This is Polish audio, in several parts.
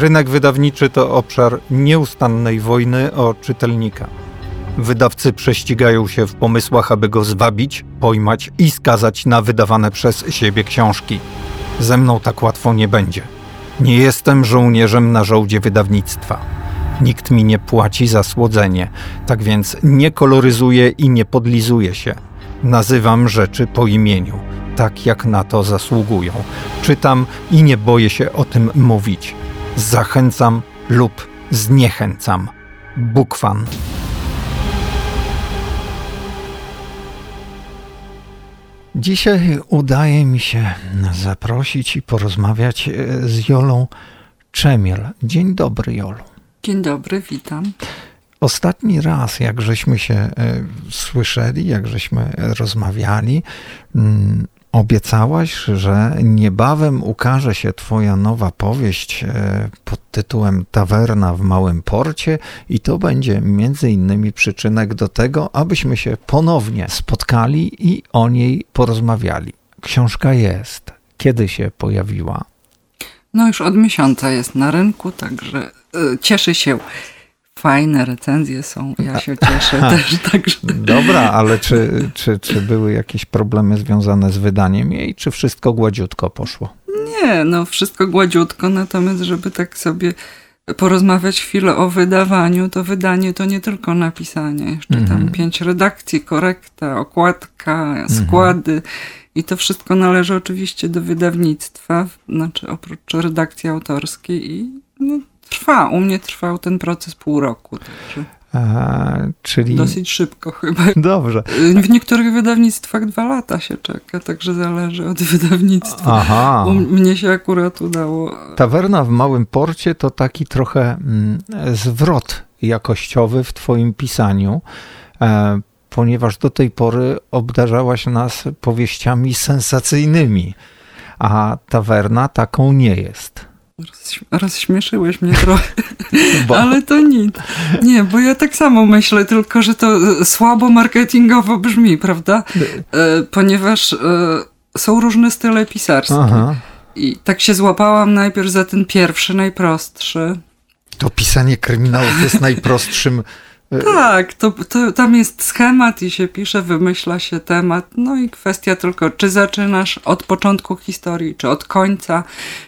Rynek wydawniczy to obszar nieustannej wojny o czytelnika. Wydawcy prześcigają się w pomysłach, aby go zwabić, pojmać i skazać na wydawane przez siebie książki. Ze mną tak łatwo nie będzie. Nie jestem żołnierzem na żołdzie wydawnictwa. Nikt mi nie płaci za słodzenie, tak więc nie koloryzuję i nie podlizuję się. Nazywam rzeczy po imieniu, tak jak na to zasługują. Czytam i nie boję się o tym mówić. Zachęcam lub zniechęcam. Bukwan. Dzisiaj udaje mi się zaprosić i porozmawiać e, z Jolą Czemiel. Dzień dobry, Jolu. Dzień dobry, witam. Ostatni raz, jak żeśmy się e, słyszeli, jak żeśmy rozmawiali, mm, obiecałaś, że niebawem ukaże się Twoja nowa powieść e, pod tytułem Tawerna w Małym Porcie, i to będzie między innymi przyczynek do tego, abyśmy się ponownie spotkali i o niej porozmawiali. Książka jest. Kiedy się pojawiła? No, już od miesiąca jest na rynku, także y, cieszy się fajne recenzje są, ja się cieszę też. Także. Dobra, ale czy, czy, czy były jakieś problemy związane z wydaniem jej, czy wszystko gładziutko poszło? Nie, no wszystko gładziutko, natomiast żeby tak sobie porozmawiać chwilę o wydawaniu, to wydanie to nie tylko napisanie, jeszcze tam mhm. pięć redakcji, korekta, okładka, mhm. składy i to wszystko należy oczywiście do wydawnictwa, znaczy oprócz redakcji autorskiej i no, trwa. U mnie trwał ten proces pół roku. Także. Czyli... Dosyć szybko chyba. Dobrze. W niektórych wydawnictwach dwa lata się czeka, także zależy od wydawnictwa. Aha. U mnie się akurat udało. Tawerna w Małym Porcie to taki trochę mm, zwrot jakościowy w twoim pisaniu, e, ponieważ do tej pory obdarzałaś nas powieściami sensacyjnymi, a tawerna taką nie jest. Rozśmieszyłeś mnie trochę, ale to nic. Nie, bo ja tak samo myślę, tylko że to e, słabo marketingowo brzmi, prawda? E, ponieważ e, są różne style pisarskie. Aha. I tak się złapałam najpierw za ten pierwszy, najprostszy. To pisanie kryminałów jest najprostszym tak, to, to, tam jest schemat i się pisze, wymyśla się temat. No i kwestia tylko, czy zaczynasz od początku historii, czy od końca,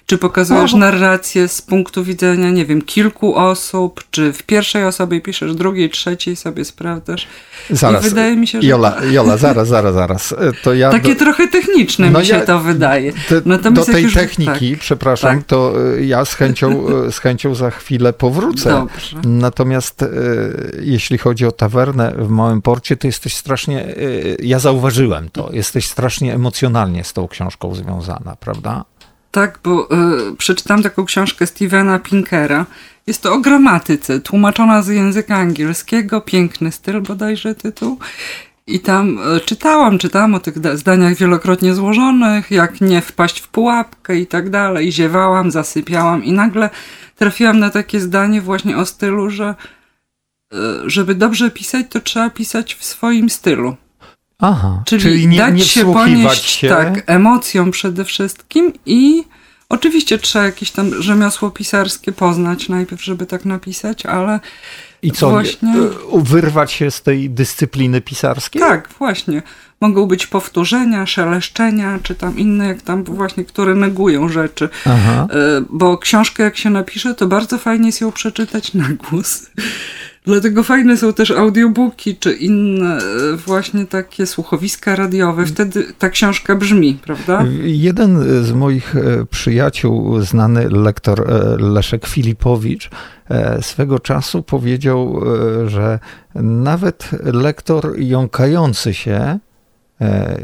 czy pokazujesz narrację z punktu widzenia, nie wiem, kilku osób, czy w pierwszej osobie piszesz, drugiej, trzeciej sobie sprawdzasz. Zaraz. I wydaje mi się, że. Jola, Jola zaraz, zaraz, zaraz. To ja Takie do... trochę techniczne no mi się ja... to wydaje. Natomiast do tej już... techniki, tak, przepraszam, tak. to e, ja z chęcią, e, z chęcią za chwilę powrócę. Dobrze. Natomiast e, jeśli chodzi o tawernę w Małym Porcie, to jesteś strasznie, y, ja zauważyłem to, jesteś strasznie emocjonalnie z tą książką związana, prawda? Tak, bo y, przeczytałam taką książkę Stevena Pinkera. Jest to o gramatyce, tłumaczona z języka angielskiego, piękny styl bodajże tytuł. I tam y, czytałam, czytałam o tych zdaniach wielokrotnie złożonych, jak nie wpaść w pułapkę i tak dalej. Ziewałam, zasypiałam i nagle trafiłam na takie zdanie właśnie o stylu, że żeby dobrze pisać, to trzeba pisać w swoim stylu. Aha, czyli, czyli nie, dać nie się ponieść się. tak emocjom przede wszystkim i oczywiście trzeba jakieś tam rzemiosło pisarskie poznać najpierw, żeby tak napisać, ale i co, właśnie... E, wyrwać się z tej dyscypliny pisarskiej? Tak, właśnie. Mogą być powtórzenia, szeleszczenia, czy tam inne, jak tam właśnie, które negują rzeczy. Aha. E, bo książkę jak się napisze, to bardzo fajnie jest ją przeczytać na głos. Dlatego fajne są też audiobooki, czy inne e, właśnie takie słuchowiska radiowe. Wtedy ta książka brzmi, prawda? Jeden z moich e, przyjaciół, znany lektor e, Leszek Filipowicz, swego czasu powiedział, że nawet lektor jąkający się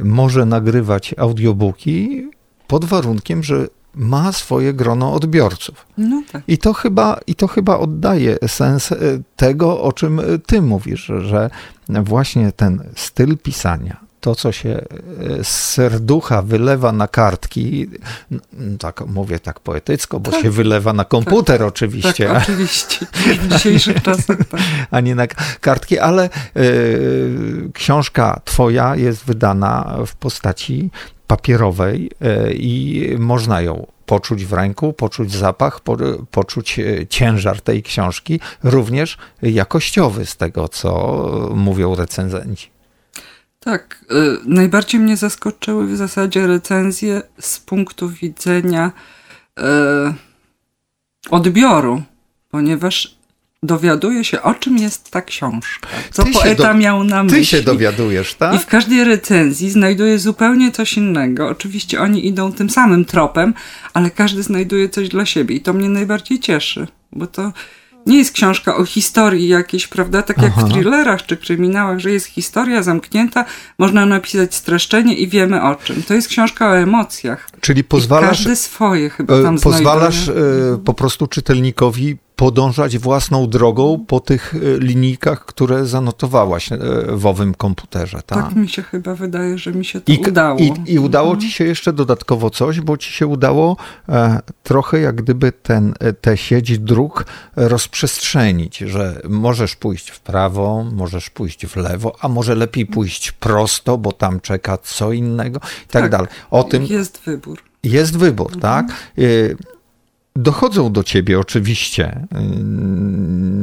może nagrywać audiobooki pod warunkiem, że ma swoje grono odbiorców. No tak. I, to chyba, I to chyba oddaje sens e, tego, o czym ty mówisz, że właśnie ten styl pisania, to, co się e, z serducha wylewa na kartki, tak mówię tak poetycko, bo tak. się wylewa na komputer tak. oczywiście. Tak, oczywiście. W dzisiejszych czasach. Tak. A nie na kartki, ale y, książka twoja jest wydana w postaci papierowej e, i można ją poczuć w ręku, poczuć zapach, po, poczuć e, ciężar tej książki, również jakościowy z tego, co mówią recenzenci. Tak, y, najbardziej mnie zaskoczyły w zasadzie recenzje z punktu widzenia odbioru, ponieważ dowiaduje się, o czym jest ta książka. Co ty poeta do... miał na myśli. Ty się dowiadujesz, tak? I w każdej recenzji znajduje zupełnie coś innego. Oczywiście oni idą tym samym tropem, ale każdy znajduje coś dla siebie i to mnie najbardziej cieszy, bo to nie jest książka o historii jakiejś, prawda? Tak jak Aha. w thrillerach czy kryminałach, że jest historia zamknięta, można napisać streszczenie i wiemy o czym. To jest książka o emocjach. Czyli pozwalasz. I każdy swoje chyba tam Pozwalasz znajduje. E, po prostu czytelnikowi podążać własną drogą po tych e, linijkach, które zanotowałaś e, w owym komputerze. Tak? tak mi się chyba wydaje, że mi się to I, udało. I, I, udało mhm. ci się jeszcze dodatkowo coś, bo ci się udało e, trochę jak gdyby ten, tę sieć dróg rozprzestrzenić, że możesz pójść w prawo, możesz pójść w lewo, a może lepiej pójść prosto, bo tam czeka co innego i tak, tak dalej. O tym jest wybór. Jest wybór, mhm. tak? Dochodzą do ciebie oczywiście,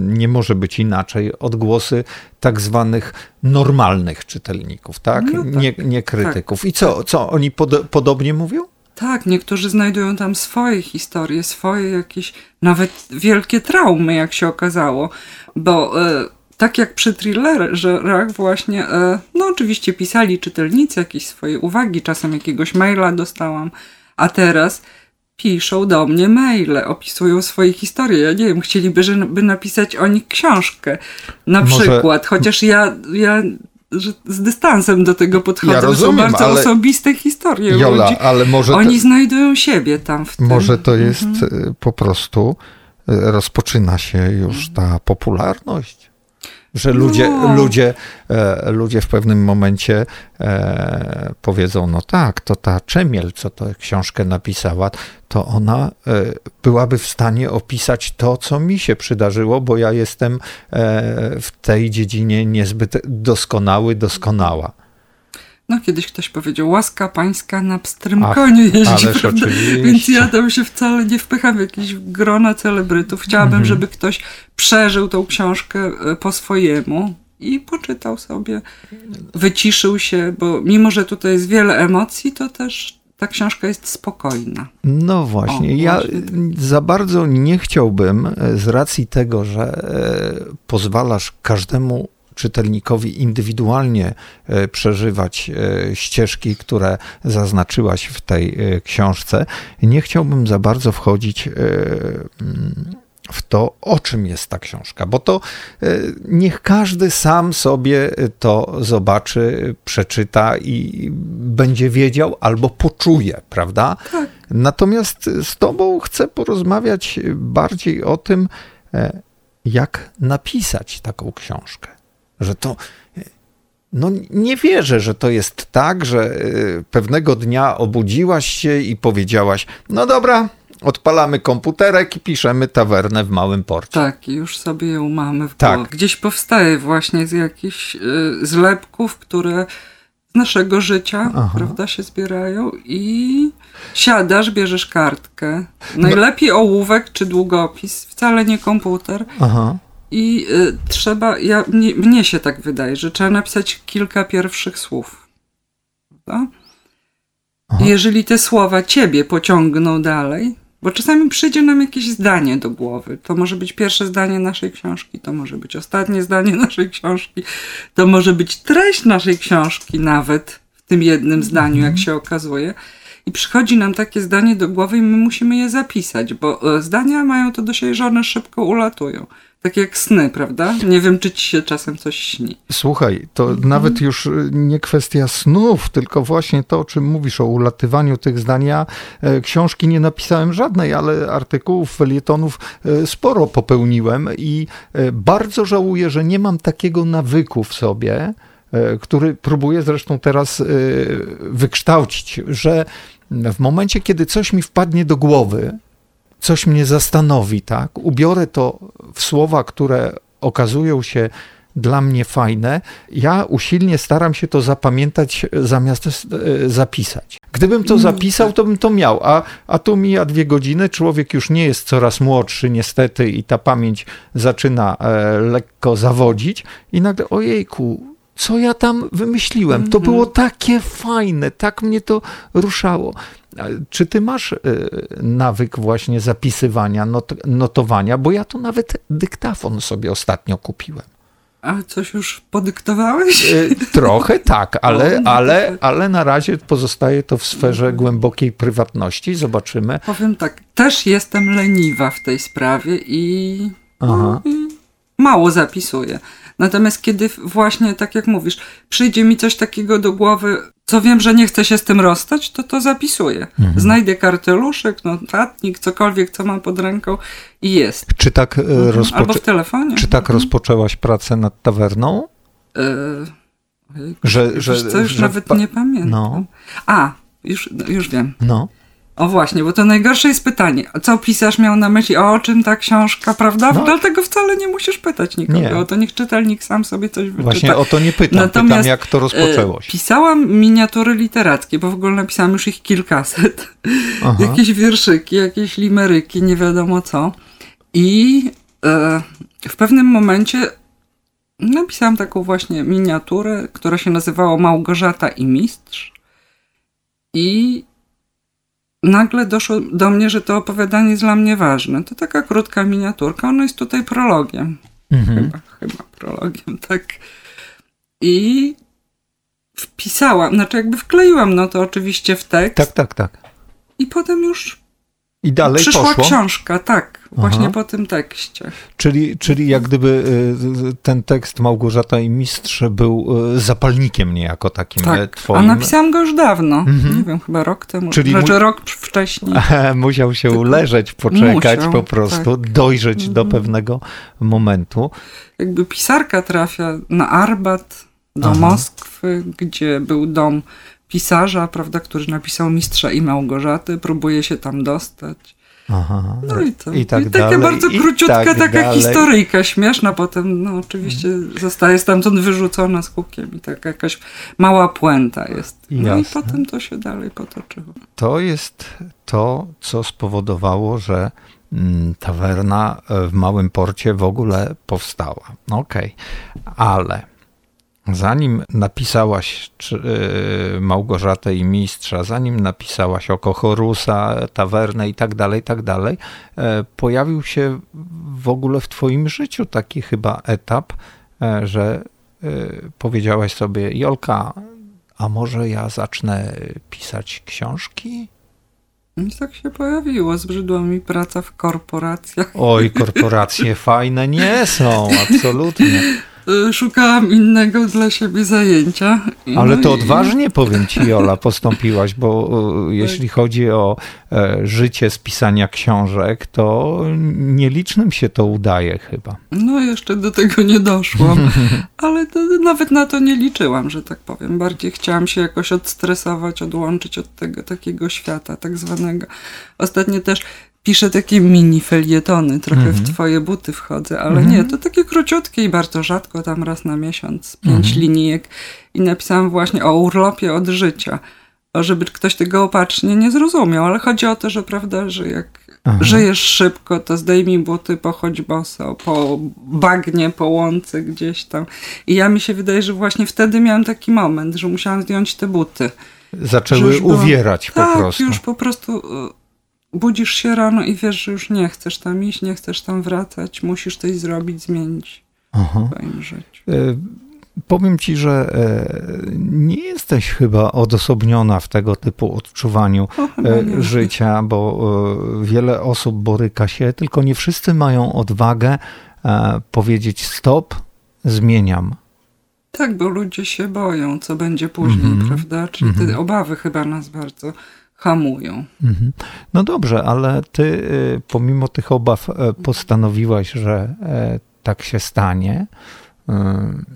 nie może być inaczej, odgłosy tak zwanych normalnych czytelników, tak? No tak nie, nie, krytyków. Tak, I co, tak. co oni pod, podobnie mówią? Tak, niektórzy znajdują tam swoje historie, swoje jakieś, nawet wielkie traumy, jak się okazało, bo e, tak jak przy thrillerach właśnie, e, no oczywiście pisali czytelnicy jakieś swoje uwagi, czasem jakiegoś maila dostałam, a teraz piszą do mnie maile, opisują swoje historie. Ja nie wiem, chcieliby, żeby napisać o nich książkę. Na Może... przykład, chociaż ja, ja z dystansem do tego podchodzę. Ja rozumiem, są bardzo ale... osobiste historie Jola, ludzi. ale może Oni to... znajdują siebie tam w tym. Może to jest mhm. po prostu e, rozpoczyna się już ta popularność że ludzie, no. ludzie, e, ludzie w pewnym momencie e, powiedzą, no tak, to ta Czemiel, co tę książkę napisała, to ona e, byłaby w stanie opisać to, co mi się przydarzyło, bo ja jestem w tej dziedzinie niezbyt doskonały, doskonała. No, kiedyś ktoś powiedział, łaska pańska na pstrym Ach, koniu jeździ, prawda? Więc ja tam się wcale nie wpycham w jakieś grona celebrytów. Chciałabym, mhm. żeby ktoś przeżył tą książkę e, po swojemu i poczytał sobie, wyciszył się, bo mimo, że tutaj jest wiele emocji, to też ta książka jest spokojna. No właśnie, o, ja właśnie. za bardzo nie chciałbym e, z racji tego, że e, pozwalasz każdemu czytelnikowi indywidualnie e, przeżywać e, ścieżki, które zaznaczyłaś w tej e, książce. Nie chciałbym za bardzo wchodzić w to, o czym jest ta książka, bo to niech każdy sam sobie to zobaczy, przeczyta i będzie wiedział albo poczuje, prawda? Tak. Natomiast z Tobą chcę porozmawiać bardziej o tym, jak napisać taką książkę że to. No, nie wierzę, że to jest tak, że y, pewnego dnia obudziłaś się i powiedziałaś: No dobra, odpalamy komputerek i piszemy tawernę w małym porcie. Tak, już sobie ją mamy w tak. Gdzieś powstaje właśnie z jakichś y, zlepków, które z naszego życia, Aha. prawda, się zbierają i siadasz, bierzesz kartkę. Najlepiej no. ołówek czy długopis, wcale nie komputer. Aha. I y, trzeba, ja, mnie, mnie, się tak wydaje, że trzeba napisać kilka pierwszych słów. Prawda? Jeżeli te słowa ciebie pociągną dalej, bo czasami przyjdzie nam jakieś zdanie do głowy. To może być pierwsze zdanie naszej książki, to może być ostatnie zdanie naszej książki, to może być treść naszej książki nawet w tym jednym zdaniu, jak się okazuje. I przychodzi nam takie zdanie do głowy i my musimy je zapisać, bo e, zdania mają to do siebie, że one szybko ulatują. Tak jak sny, prawda? Nie wiem, czy ci się czasem coś śni. Słuchaj, to mhm. nawet już y, nie kwestia snów, tylko właśnie to, o czym mówisz, o ulatywaniu tych zdań. Ja e, książki nie napisałem żadnej, ale artykułów, felietonów e, sporo popełniłem i e, bardzo żałuję, że nie mam takiego nawyku w sobie, który próbuję zresztą teraz wykształcić, że w momencie, kiedy coś mi wpadnie do głowy, coś mnie zastanowi, tak? Ubiorę to w słowa, które okazują się dla mnie fajne. Ja usilnie staram się to zapamiętać zamiast e, zapisać. Gdybym to zapisał, to bym to miał, a, a tu mija dwie godziny, człowiek już nie jest coraz młodszy niestety i ta pamięć zaczyna e, lekko zawodzić i nagle ojejku, co ja tam wymyśliłem? To było takie fajne, tak mnie to ruszało. Czy ty masz y, nawyk właśnie zapisywania, not, notowania? Bo ja to nawet dyktafon sobie ostatnio kupiłem. A coś już podyktowałeś? Y, trochę tak, ale, no ale, ale na razie pozostaje to w sferze głębokiej prywatności. Zobaczymy. Powiem tak, też jestem leniwa w tej sprawie i, no, i mało zapisuję. Natomiast kiedy właśnie, tak jak mówisz, przyjdzie mi coś takiego do głowy, co wiem, że nie chcę się z tym rozstać, to to zapisuję. Mhm. Znajdę karteluszek, notatnik, cokolwiek, co mam pod ręką i jest. Czy tak, e, mhm. rozpoczę... Albo w telefonie. Czy tak mhm. rozpoczęłaś pracę nad tawerną? E... Że, że, co, już że... nawet nie pamiętam. No. A, już, już wiem. No. O właśnie, bo to najgorsze jest pytanie. Co pisarz miał na myśli? O czym ta książka, prawda? No. Dlatego wcale nie musisz pytać nikogo. Nie. O to niech czytelnik sam sobie coś wyczyta. Właśnie o to nie pytam. Natomiast pytam, jak to rozpoczęło się. E, pisałam miniatury literackie, bo w ogóle napisałam już ich kilkaset. Aha. jakieś wierszyki, jakieś limeryki, nie wiadomo co. I e, w pewnym momencie napisałam taką właśnie miniaturę, która się nazywała Małgorzata i Mistrz. I nagle doszło do mnie, że to opowiadanie jest dla mnie ważne. To taka krótka miniaturka, ono jest tutaj prologiem. Mhm. Chyba, chyba prologiem, tak. I wpisałam, znaczy jakby wkleiłam no to oczywiście w tekst. Tak, tak, tak. I potem już i dalej Przyszła poszło? książka, tak, właśnie Aha. po tym tekście. Czyli, czyli jak gdyby y, ten tekst Małgorzata i Mistrz był y, zapalnikiem niejako takim tak. E, twoim. A napisałam go już dawno, mhm. nie wiem, chyba rok temu, czyli znaczy mu... rok wcześniej. Musiał się Tylko... uleżeć, poczekać Musiał, po prostu, tak. dojrzeć mhm. do pewnego momentu. Jakby pisarka trafia na Arbat, do Aha. Moskwy, gdzie był dom pisarza, prawda, który napisał Mistrza i Małgorzaty, próbuje się tam dostać. Aha, no i to. I, tak I taka dalej, bardzo króciutka tak taka dalej. historyjka śmieszna, potem no oczywiście hmm. zostaje stamtąd wyrzucona z hukiem i tak jakaś mała puenta jest. No Jasne. i potem to się dalej potoczyło. To jest to, co spowodowało, że mm, tawerna w małym porcie w ogóle powstała. Okej, okay. ale Zanim napisałaś yy, Małgorzatę i Mistrza, zanim napisałaś Oko Horusa, Tawernę i tak dalej, tak dalej, yy, pojawił się w ogóle w twoim życiu taki chyba etap, yy, że powiedziałaś sobie, Jolka, a może ja zacznę pisać książki? I tak się pojawiło. Zbrzydła mi praca w korporacjach. Oj, korporacje fajne nie są, absolutnie. Y, szukałam innego dla siebie zajęcia. Ale to odważnie, powiem ci, Jola, postąpiłaś, bo y, tak. jeśli chodzi o e, życie z pisania książek, to nielicznym się to udaje chyba. No, jeszcze do tego nie doszłam, ale to, nawet na to nie liczyłam, że tak powiem. Bardziej chciałam się jakoś odstresować, odłączyć od tego takiego świata tak zwanego. Ostatnio też piszę takie mini felietony, trochę w mhm. twoje buty wchodzę, ale nie, mhm. to takie króciutkie i bardzo rzadko, tam raz na miesiąc, pięć mhm. linijek i napisałam właśnie o urlopie od życia, żeby ktoś tego opatrznie nie zrozumiał, ale chodzi o to, że prawda, że jak Aha. żyjesz szybko, to zdejmij buty, pochodź boso, po bagnie, po łące gdzieś tam. I ja mi się wydaje, że właśnie wtedy miałam taki moment, że musiałam zdjąć te buty. Zaczęły uwierać byłam, po tak, prostu. już po prostu budzisz się rano i wiesz, że już nie chcesz tam iść, nie chcesz tam wracać, musisz coś zrobić, zmienić Aha. w swoim życiu. E, powiem ci, że e, nie jesteś chyba odosobniona w tego typu odczuwaniu e, życia, bo wiele osób boryka się, tylko nie wszyscy mają odwagę powiedzieć stop, zmieniam. Tak, bo ludzie się boją, co będzie później, mm -hmm. prawda? Czyli mm -hmm. te obawy chyba nas bardzo hamują. Mhm. No dobrze, ale ty y, pomimo tych obaw e, postanowiłaś, że e, tak się stanie. Y,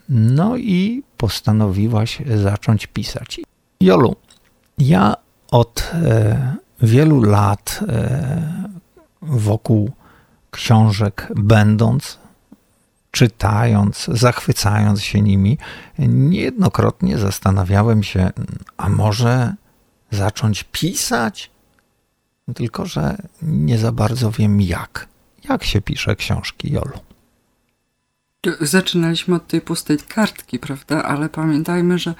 no i postanowiłaś zacząć pisać. Jolu, ja od wielu lat wokół książek będąc, czytając, zachwycając się nimi, niejednokrotnie zastanawiałem się, a może zacząć pisać? Tylko, że nie za bardzo wiem jak. Jak się pisze książki, Jolu? Zaczynaliśmy od tej pustej kartki, prawda? Ale pamiętajmy, że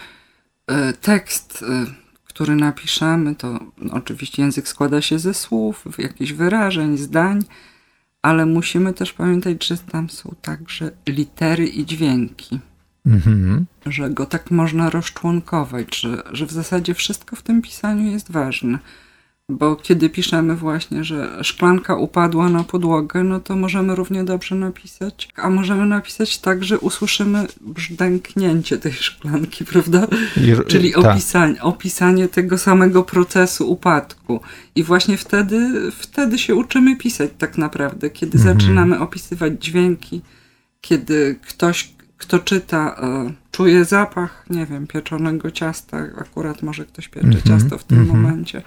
e, tekst, e, który napiszemy, to oczywiście język składa się ze słów, jakichś wyrażeń, zdań, ale musimy też pamiętać, że tam są także litery i dźwięki. Mhm. Że go tak można rozczłonkować, że, że w zasadzie wszystko w tym pisaniu jest ważne. Bo kiedy piszemy właśnie, że szklanka upadła na podłogę, no to możemy równie dobrze napisać, a możemy napisać tak, że usłyszymy brzdęknięcie tej szklanki, prawda? Czyli tak. opisanie, opisanie tego samego procesu upadku. I właśnie wtedy, wtedy się uczymy pisać tak naprawdę, kiedy mhm. zaczynamy opisywać dźwięki, kiedy ktoś, kto czyta, y, czuje zapach, nie wiem, pieczonego ciasta, akurat może ktoś piecze mhm. ciasto w tym mhm. momencie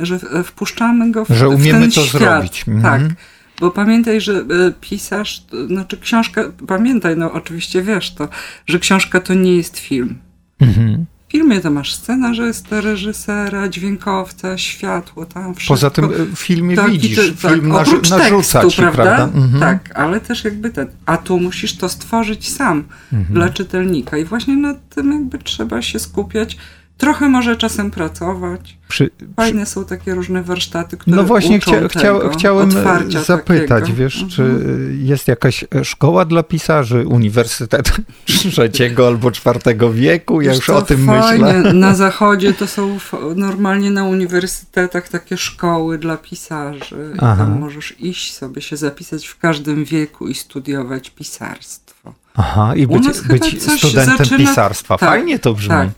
że wpuszczamy go w, że umiemy w ten to świat. zrobić. Mhm. Tak. Bo pamiętaj, że e, pisarz, znaczy książka, pamiętaj, no oczywiście wiesz to, że książka to nie jest film. Mhm. W filmie to masz scenarzystę, reżysera, dźwiękowca, światło, tam wszystko. Poza tym e, w filmie tak, widzisz, film tak, narzu narzuca tekstu, ci, prawda? prawda? Mhm. Tak, ale też jakby ten, a tu musisz to stworzyć sam mhm. dla czytelnika i właśnie nad tym jakby trzeba się skupiać, Trochę może czasem pracować. Przy, Fajne przy... są takie różne warsztaty, które No właśnie chcia, chcia, chciałem zapytać, takiego. wiesz, mhm. czy jest jakaś szkoła dla pisarzy, uniwersytet trzeciego albo czwartego wieku? Ja wiesz już o tym fajnie. myślę. Na zachodzie to są normalnie na uniwersytetach takie szkoły dla pisarzy. I tam możesz iść sobie się zapisać w każdym wieku i studiować pisarstwo. Aha, i być, być studentem zaczyna... pisarstwa. Tak, Fajnie to brzmi. Tak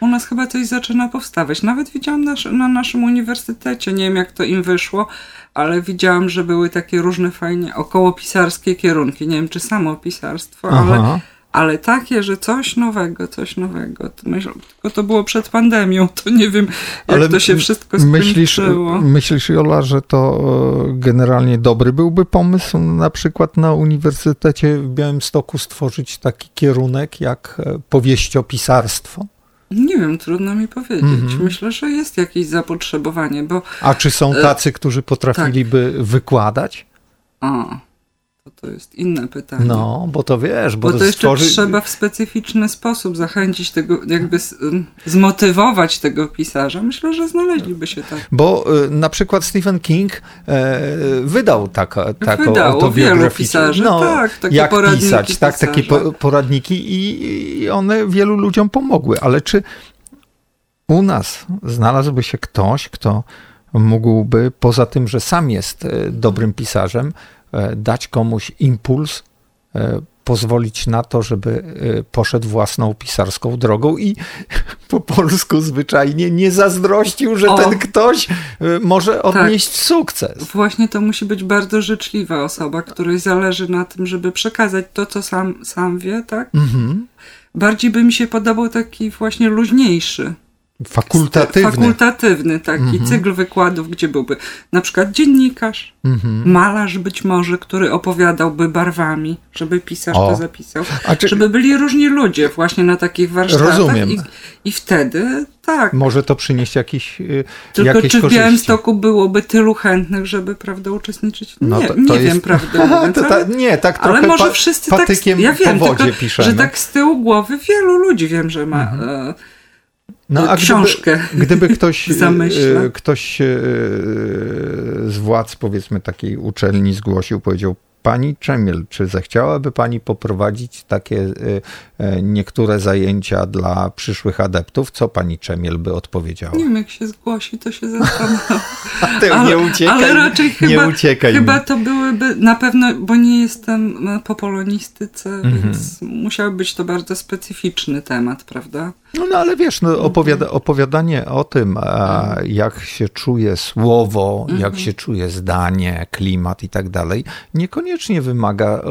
u nas chyba coś zaczyna powstawać. Nawet widziałam nasz, na naszym uniwersytecie, nie wiem jak to im wyszło, ale widziałam, że były takie różne fajnie okołopisarskie kierunki. Nie wiem, czy samo pisarstwo, ale, ale takie, że coś nowego, coś nowego. Myślę, tylko to było przed pandemią, to nie wiem, jak ale to się wszystko skończyło. Myślisz, myślisz, Jola, że to e, generalnie dobry byłby pomysł na przykład na Uniwersytecie w Białymstoku stworzyć taki kierunek jak e, powieściopisarstwo? Nie wiem, trudno mi powiedzieć. -hmm. Myślę, że jest jakieś zapotrzebowanie, bo... A czy są e, tacy, którzy potrafiliby tak. wykładać? A, to, to jest inne pytanie. No, bo to wiesz, bo, bo to, jeszcze stworzy... trzeba w specyficzny sposób zachęcić tego, jakby zmotywować tego pisarza. Myślę, że znaleźliby się tak. Bo y, na przykład Stephen King e, wydał taka, taką wydał autobiograficzną. No, tak, takie jak pisać, tak, takie poradniki i, i one wielu ludziom pomogły. Ale czy u nas znalazłby się ktoś, kto mógłby, poza tym, że sam jest e, dobrym pisarzem, dać komuś impuls, e, pozwolić na to, żeby e, poszedł własną pisarską drogą i po polsku zwyczajnie nie zazdrościł, że o, ten ktoś może odnieść tak. sukces. Właśnie to musi być bardzo życzliwa osoba, której zależy na tym, żeby przekazać to, co sam, sam wie, tak? Mhm. Bardziej by mi się podobał taki właśnie luźniejszy Fakultatywny. Fakultatywny taki mhm. cykl wykładów, gdzie byłby na przykład dziennikarz, mhm. malarz być może, który opowiadałby barwami, żeby pisarz o. to zapisał. Czy... Żeby byli różni ludzie właśnie na takich warsztatach. Rozumiem. I, i wtedy tak. Może to przynieść jakiś y, Tylko jakieś czy w Białymstoku byłoby tylu chętnych, żeby prawda, uczestniczyć? No nie, to, to nie jest... wiem, prawdę mówiąc. Ta, nie, tak trochę ale może wszyscy tak, ja wiem, po wodzie tylko, piszemy. że tak z tyłu głowy wielu ludzi wiem, że ma... Mhm. E, no, a książkę. Gdyby, gdyby ktoś, e, ktoś e, z władz, powiedzmy, takiej uczelni zgłosił, powiedział, Pani Czemiel, czy zechciałaby Pani poprowadzić takie e, niektóre zajęcia dla przyszłych adeptów? Co Pani Czemiel by odpowiedziała? Nie wiem, jak się zgłosi, to się zastanawiam. ale, nie uciekaj, ale raczej chyba, uciekaj chyba to byłyby na pewno, bo nie jestem po polonistyce, mhm. więc musiał być to bardzo specyficzny temat, prawda? No, no ale wiesz, no, opowiada, opowiadanie o tym, jak się czuje słowo, jak się czuje zdanie, klimat i tak dalej, niekoniecznie wymaga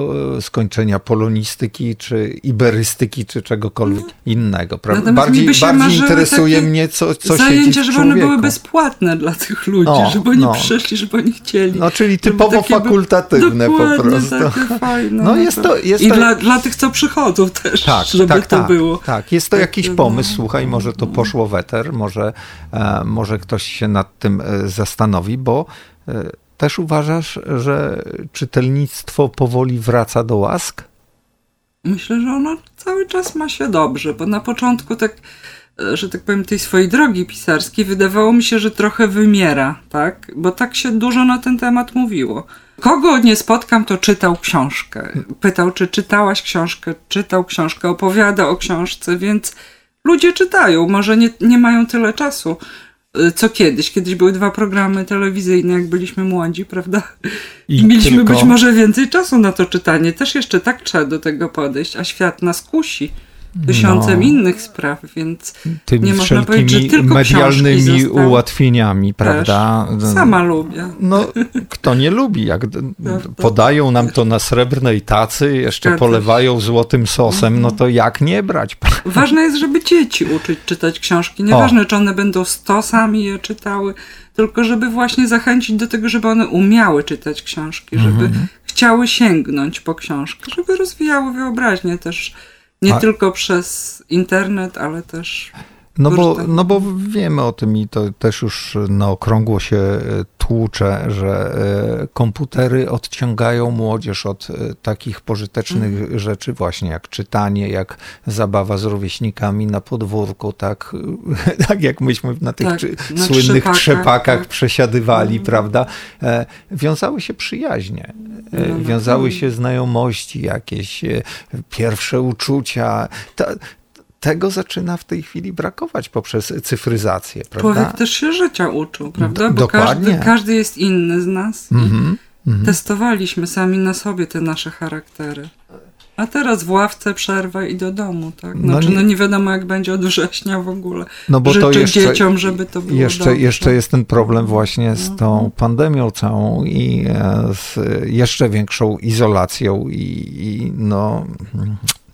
skończenia polonistyki, czy iberystyki, czy czegokolwiek innego. Prawda? Bardziej, bardziej interesuje mnie, co, co siedzi Zajęcia, w żeby one były bezpłatne dla tych ludzi, O, żeby oni no. przyszli, żeby oni chcieli. No, czyli typowo takie by- fakultatywne po prostu. Takie fajne, No, jest to- jest I to- Dla, dla tych, co przychodzą też, Tak, żeby tak, to tak, było. Tak, jest to Tak, jakiś no. Pomysł, słuchaj, może to poszło w eter, może, e, może ktoś się nad tym e, zastanowi, bo e, też uważasz, że czytelnictwo powoli wraca do łask? Myślę, że ono cały czas ma się dobrze, bo na początku tak, że tak powiem, tej swojej drogi pisarskiej wydawało mi się, że trochę wymiera, tak? Bo tak się dużo na ten temat mówiło. Kogo nie spotkam, to czytał książkę. Pytał, czy czytałaś książkę, czytał książkę, opowiada o książce, więc ludzie czytają, może nie, nie mają tyle czasu. e, Co kiedyś? Kiedyś były dwa programy telewizyjne, jak byliśmy młodzi, prawda? I I mieliśmy tylko- być może więcej czasu na to czytanie. Też jeszcze tak trzeba do tego podejść, a świat nas kusi tysiącem No. innych spraw, więc Tymi nie można powiedzieć, że tylko medialnymi ułatwieniami, prawda? sama lubię. No, kto nie lubi, jak Prawda. podają nam to na srebrnej tacy, jeszcze polewają złotym sosem, no to jak nie brać? Ważne jest, żeby dzieci uczyć czytać książki. Nieważne, czy one będą stosami je czytały, tylko żeby właśnie zachęcić do tego, żeby one umiały czytać książki, żeby Mhm. chciały sięgnąć po książkę, żeby rozwijały wyobraźnię też. Nie A- tylko przez internet, ale też No bo, no bo wiemy o tym i to też już na okrągło się e, tłucze, że e, komputery odciągają młodzież od e, takich pożytecznych Mhm. rzeczy właśnie jak czytanie, jak zabawa z rówieśnikami na podwórku, tak, tak jak myśmy na tych Tak, na słynnych trzepakach, trzepakach tak. przesiadywali, prawda? E, Wiązały się przyjaźnie, No, no wiązały tak. się znajomości jakieś, pierwsze uczucia. Ta, tego zaczyna w tej chwili brakować poprzez cyfryzację, prawda? człowiek też się życia uczył, prawda? Bo dokładnie. każdy, każdy jest inny z nas. Mhm, I testowaliśmy sami na sobie te nasze charaktery. A teraz w ławce przerwa i do domu, tak? No Znaczy, nie- no nie wiadomo jak będzie od września w ogóle. No bo to Życzę jeszcze, dzieciom, żeby to było jeszcze, dobrze. jeszcze jest ten problem właśnie z Mhm. tą pandemią całą i e, z jeszcze większą izolacją i, i no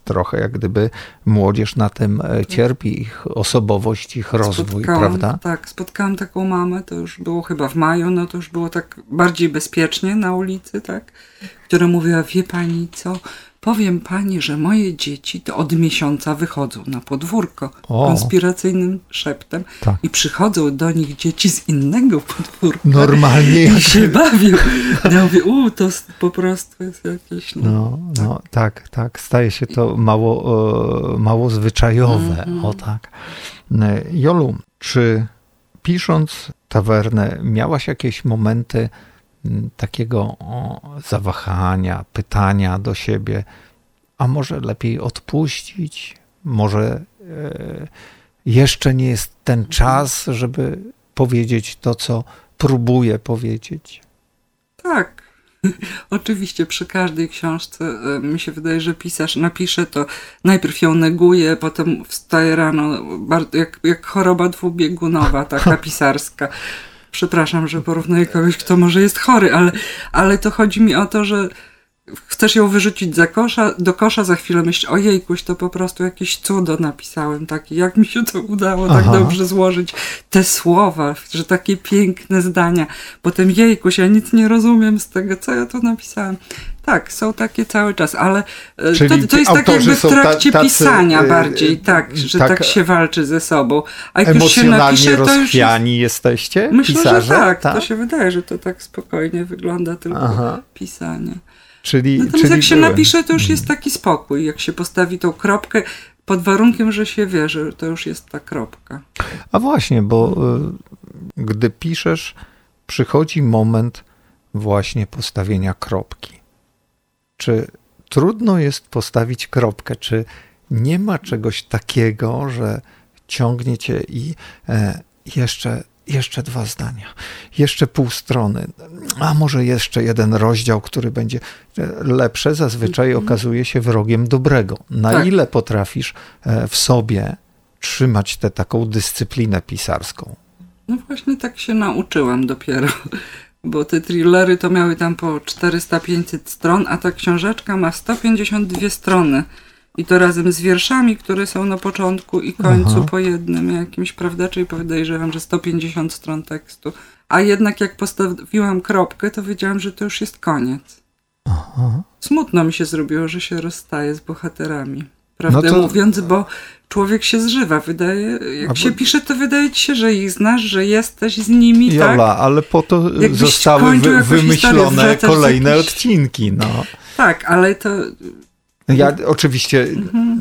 trochę jak gdyby młodzież na tym e, cierpi, ich osobowość, ich rozwój, Spotkałam- prawda? Tak, spotkałam taką mamę, to już było chyba w maju, no to już było tak bardziej bezpiecznie na ulicy, tak? Która mówiła, wie pani co, powiem pani, że moje dzieci to od miesiąca wychodzą na podwórko O. konspiracyjnym szeptem Tak. i przychodzą do nich dzieci z innego podwórka. Normalnie I jak... się bawią. Ja mówię, u, to po prostu jest jakieś... No. No, no, tak, tak. Staje się to mało, e, mało zwyczajowe. Mhm. O tak. E, Jolu, czy pisząc tawernę, miałaś jakieś momenty takiego o, zawahania, pytania do siebie, a może lepiej odpuścić? Może e, jeszcze nie jest ten czas, żeby powiedzieć to, co próbuję powiedzieć? Tak. Oczywiście przy każdej książce e, mi się wydaje, że pisarz napisze to, najpierw ją neguje, potem wstaje rano, jak, jak choroba dwubiegunowa, taka pisarska. Przepraszam, że porównuję kogoś, kto może jest chory, ale, ale to chodzi mi o to, że chcesz ją wyrzucić za kosza, do kosza, za chwilę myślisz, ojejkuś, to po prostu jakieś cudo napisałem, takie, jak mi się to udało tak Aha. dobrze złożyć te słowa, że takie piękne zdania. Potem jejkuś, ja nic nie rozumiem z tego, co ja tu napisałem. Tak, są takie cały czas, ale e, Czyli to, to jest tak jakby w trakcie tacy, pisania e, bardziej, tak, że tak tak, się walczy ze sobą. A jak już się napisze, to już jesteście, Myślę, pisarze? że tak, tak? to się wydaje, że to tak spokojnie wygląda tylko Aha. pisanie. Czyli, Natomiast czyli jak się były. napisze, to już jest taki spokój. Jak się postawi tą kropkę, pod warunkiem, że się wie, że to już jest ta kropka. A właśnie, bo gdy piszesz, przychodzi moment właśnie postawienia kropki. Czy trudno jest postawić kropkę? Czy nie ma czegoś takiego, że ciągnie cię i e, jeszcze, jeszcze dwa zdania, jeszcze pół strony, a może jeszcze jeden rozdział, który będzie e, lepsze, zazwyczaj okazuje się wrogiem dobrego. Na Tak. ile potrafisz e, w sobie trzymać tę taką dyscyplinę pisarską? No właśnie tak się nauczyłam dopiero, bo te thrillery to miały tam po 400-500 stron, a ta książeczka ma 152 strony. I to razem z wierszami, które są na początku i końcu Aha. po jednym jakimś, prawda? Czyli podejrzewam, że 150 stron tekstu. A jednak jak postawiłam kropkę, to wiedziałam, że to już jest koniec. Aha. Smutno mi się zrobiło, że się rozstaje z bohaterami. Prawdę no to... mówiąc, bo człowiek się zżywa. Wydaje, jak A się bo... pisze, to wydaje ci się, że ich znasz, że jesteś z nimi. Jola, tak? ale po to Jakbyś zostały wy, wymyślone kolejne odcinki. No. Tak, ale to ja oczywiście mhm.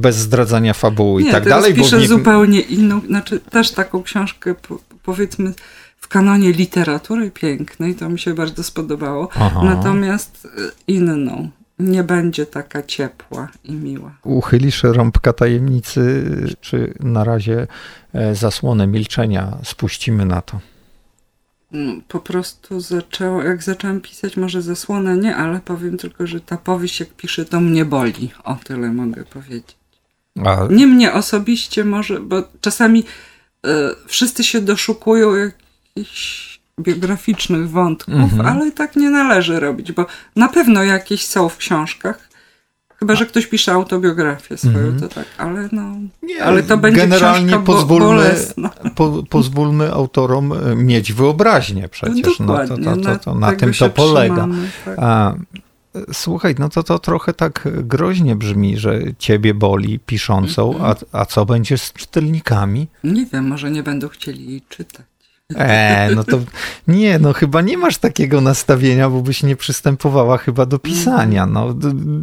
bez zdradzania fabuły i tak dalej. Piszę nie... zupełnie inną, znaczy też taką książkę, powiedzmy, w kanonie literatury pięknej, to mi się bardzo spodobało. Aha. Natomiast e, inną. Nie będzie taka ciepła i miła. Uchylisz rąbka tajemnicy, czy na razie e, zasłonę milczenia spuścimy na to? No, po prostu zaczęło, jak zaczęłam pisać, może zasłonę nie, ale powiem tylko, że ta powieść jak piszę, to mnie boli. O tyle mogę powiedzieć. A... Nie mnie osobiście może, bo czasami y, wszyscy się doszukują jakichś biograficznych wątków, mhm. ale tak nie należy robić, bo na pewno jakieś są w książkach, Chyba, że ktoś pisze autobiografię swoją, -hmm. to tak, ale no. Nie, ale to będzie generalnie pozwólmy, po, pozwólmy autorom e, mieć wyobraźnię przecież. No, to, to, to, to na tym to polega. Tak. A, słuchaj, no to to trochę tak groźnie brzmi, że ciebie boli piszącą, a, a co będzie z czytelnikami? Nie wiem, może nie będą chcieli jej czytać. E, no to nie, no chyba nie masz takiego nastawienia, bo byś nie przystępowała chyba do pisania. No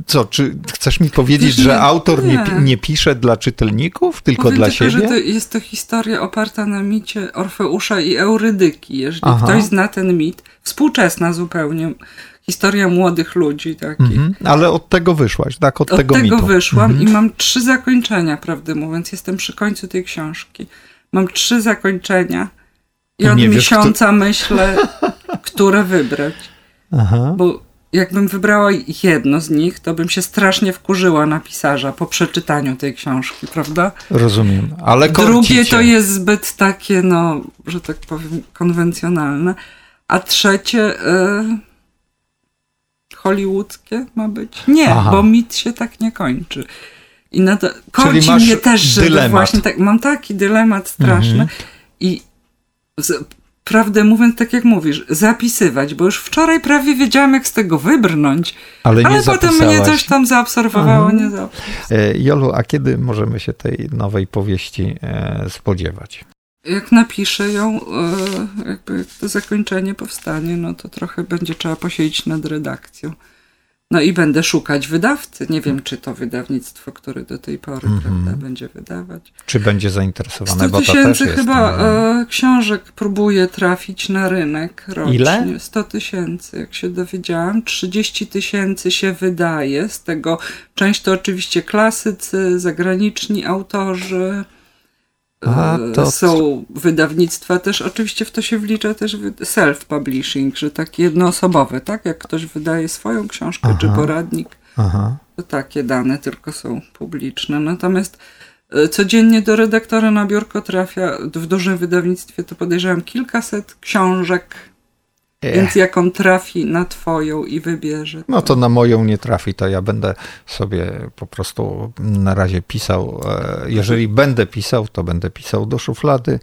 co, czy chcesz mi powiedzieć, że autor nie, nie pisze dla czytelników, tylko Powiem dla tylko, siebie? że to jest to historia oparta na micie Orfeusza i Eurydyki. Jeżeli Aha. ktoś zna ten mit, współczesna zupełnie, historia młodych ludzi takich. Mhm, ale od tego wyszłaś, tak? Od, od tego, tego mitu. wyszłam mhm. i mam trzy zakończenia, prawdę mówiąc. Jestem przy końcu tej książki. Mam trzy zakończenia i od miesiąca kto... myślę, które wybrać. Aha. Bo jakbym wybrała jedno z nich, to bym się strasznie wkurzyła na pisarza po przeczytaniu tej książki, prawda? Rozumiem, ale Drugie to jest zbyt takie, no, że tak powiem, konwencjonalne. A trzecie... Y hollywoodzkie ma być? Nie, Aha. bo mit się tak nie kończy. I na to korci mnie też, że właśnie tak, mam taki dylemat straszny mhm. i prawdę mówiąc, tak jak mówisz, zapisywać, bo już wczoraj prawie wiedziałam, jak z tego wybrnąć, ale, ale potem mnie coś tam zaobserwowało, mhm. nie zaobserwowało. Jolu, a kiedy możemy się tej nowej powieści e, spodziewać? Jak napiszę ją, e, jakby to zakończenie powstanie, no to trochę będzie trzeba posiedzieć nad redakcją. No i będę szukać wydawcy. Nie wiem, czy to wydawnictwo, które do tej pory mm -hmm. prawda, będzie wydawać. Czy będzie zainteresowane, 100 tysięcy chyba e, książek próbuje trafić na rynek rocznie. Ile? 100 tysięcy, jak się dowiedziałam. 30 tysięcy się wydaje. Z tego część to oczywiście klasycy, zagraniczni autorzy. A, e, to... Są wydawnictwa też, oczywiście w to się wlicza też self-publishing, że takie jednoosobowe, tak? Jak ktoś wydaje swoją książkę Aha. czy poradnik, Aha. to takie dane tylko są publiczne. Natomiast e, codziennie do redaktora na biurko trafia w dużym wydawnictwie, to podejrzewam kilkaset książek. Więc jak on trafi na twoją i wybierze. To... No to na moją nie trafi, to ja będę sobie po prostu na razie pisał. E, jeżeli będę pisał, to będę pisał do szuflady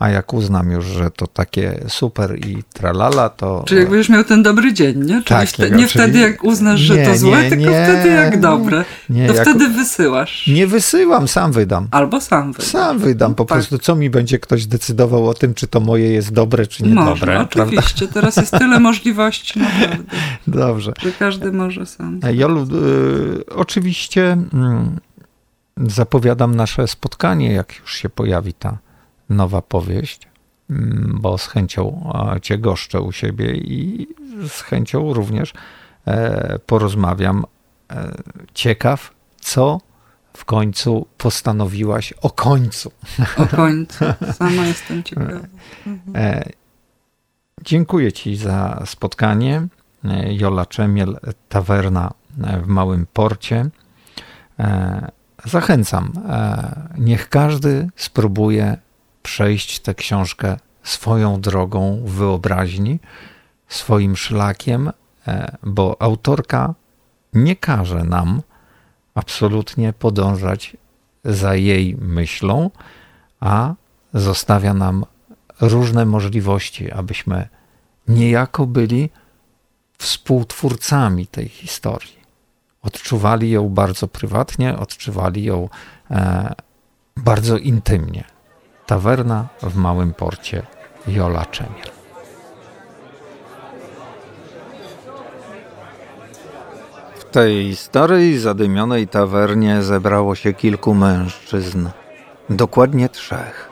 a jak uznam już, że to takie super i tralala, to... Czy jak będziesz miał ten dobry dzień, nie? Czyli tak, nie wtedy jak uznasz, że to złe, nie, tylko nie, wtedy jak dobre. Nie, to jak... wtedy wysyłasz. Nie wysyłam, sam wydam. Albo sam wydam. Sam wydam, po tak. prostu co mi będzie ktoś decydował o tym, czy to moje jest dobre, czy nie Można, dobre. oczywiście, prawda? teraz jest tyle możliwości naprawdę. Dobrze. Że każdy może sam. Jolu, y, oczywiście y, zapowiadam nasze spotkanie, jak już się pojawi ta nowa powieść, mm, bo z chęcią Cię goszczę u siebie i z chęcią również e, porozmawiam. E, ciekaw, co w końcu postanowiłaś o końcu. O końcu. Sama jestem ciekawa. Mhm. Dziękuję Ci za spotkanie. Jola Czemiel, Tawerna w Małym Porcie. zachęcam, e, niech każdy spróbuje przejść tę książkę swoją drogą wyobraźni, swoim szlakiem, e, bo autorka nie każe nam absolutnie podążać za jej myślą, a zostawia nam różne możliwości, abyśmy niejako byli współtwórcami tej historii. Odczuwali ją bardzo prywatnie, odczuwali ją e, bardzo intymnie. Tawerna w małym porcie Jola Czemiel. W tej starej, zadymionej tawernie zebrało się kilku mężczyzn. Dokładnie trzech.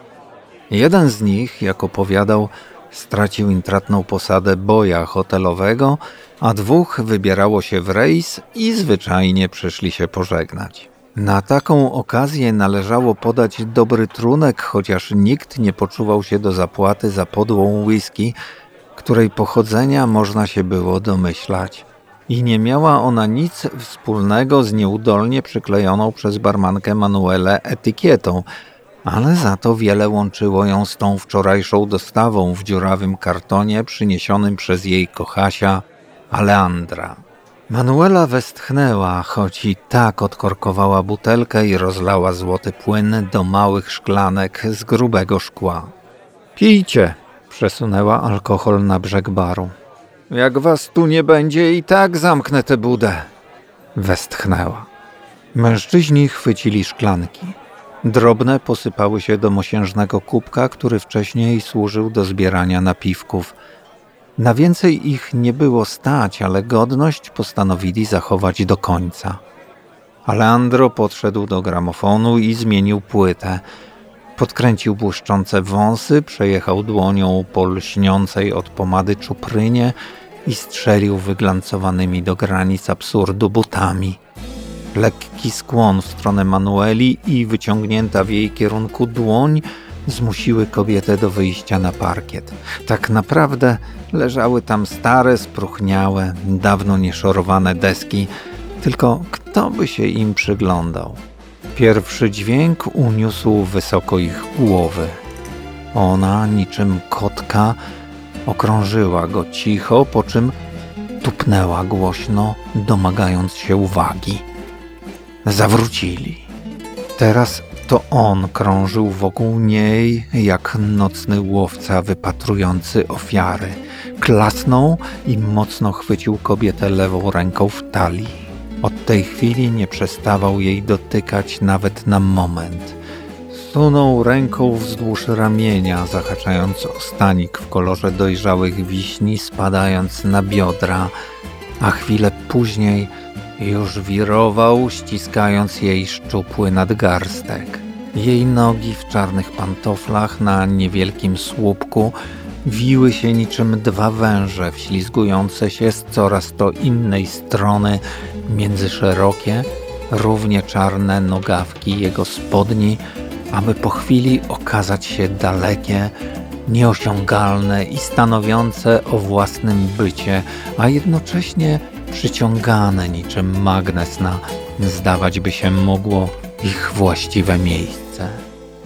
Jeden z nich, jak opowiadał, stracił intratną posadę boja hotelowego, a dwóch wybierało się w rejs i zwyczajnie przyszli się pożegnać. Na taką okazję należało podać dobry trunek, chociaż nikt nie poczuwał się do zapłaty za podłą whisky, której pochodzenia można się było domyślać. I nie miała ona nic wspólnego z nieudolnie przyklejoną przez barmankę Manuelę etykietą, ale za to wiele łączyło ją z tą wczorajszą dostawą w dziurawym kartonie przyniesionym przez jej kochasia Aleandra. Manuela westchnęła, choć i tak odkorkowała butelkę i rozlała złoty płyn do małych szklanek z grubego szkła. Pijcie, przesunęła alkohol na brzeg baru. Jak was tu nie będzie, i tak zamknę tę budę. Westchnęła. Mężczyźni chwycili szklanki. Drobne posypały się do mosiężnego kubka, który wcześniej służył do zbierania napiwków. Na więcej ich nie było stać, ale godność postanowili zachować do końca. Aleandro podszedł do gramofonu i zmienił płytę. Podkręcił błyszczące wąsy, przejechał dłonią po lśniącej od pomady czuprynie i strzelił wyglancowanymi do granic absurdu butami. Lekki skłon w stronę Manueli i wyciągnięta w jej kierunku dłoń zmusiły kobietę do wyjścia na parkiet. Tak naprawdę leżały tam stare, spróchniałe, dawno nieszorowane deski, tylko kto by się im przyglądał? Pierwszy dźwięk uniósł wysoko ich głowy. Ona, niczym kotka, okrążyła go cicho, po czym tupnęła głośno, domagając się uwagi. Zawrócili. Teraz to on krążył wokół niej jak nocny łowca wypatrujący ofiary. Klasnął i mocno chwycił kobietę lewą ręką w talii. Od tej chwili nie przestawał jej dotykać nawet na moment. Sunął ręką wzdłuż ramienia, zahaczając o stanik w kolorze dojrzałych wiśni, spadając na biodra, a chwilę później już wirował, ściskając jej szczupły nadgarstek. Jej nogi w czarnych pantoflach na niewielkim słupku wiły się niczym dwa węże wślizgujące się z coraz to innej strony między szerokie, równie czarne nogawki jego spodni, aby po chwili okazać się dalekie, nieosiągalne i stanowiące o własnym bycie, a jednocześnie przyciągane niczym magnes na, zdawać by się mogło, ich właściwe miejsce.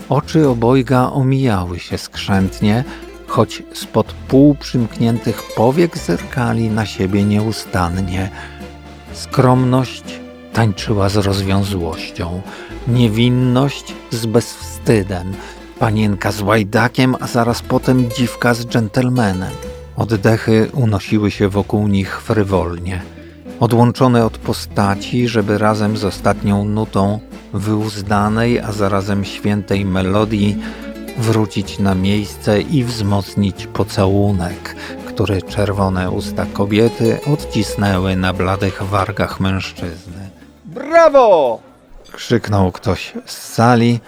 Oczy obojga omijały się skrzętnie, choć spod półprzymkniętych powiek zerkali na siebie nieustannie. Skromność tańczyła z rozwiązłością, niewinność z bezwstydem, panienka z łajdakiem, a zaraz potem dziwka z dżentelmenem. Oddechy unosiły się wokół nich frywolnie, odłączone od postaci, żeby razem z ostatnią nutą wyuzdanej, a zarazem świętej melodii wrócić na miejsce i wzmocnić pocałunek, który czerwone usta kobiety odcisnęły na bladych wargach mężczyzny. Brawo! krzyknął ktoś z sali,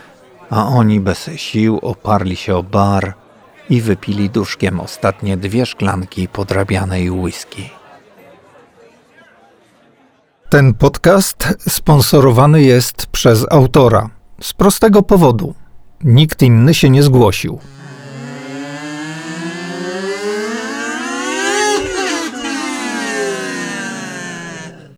a oni bez sił oparli się o bar i wypili duszkiem ostatnie dwie szklanki podrabianej whisky. Ten podcast sponsorowany jest przez autora. Z prostego powodu. Nikt inny się nie zgłosił.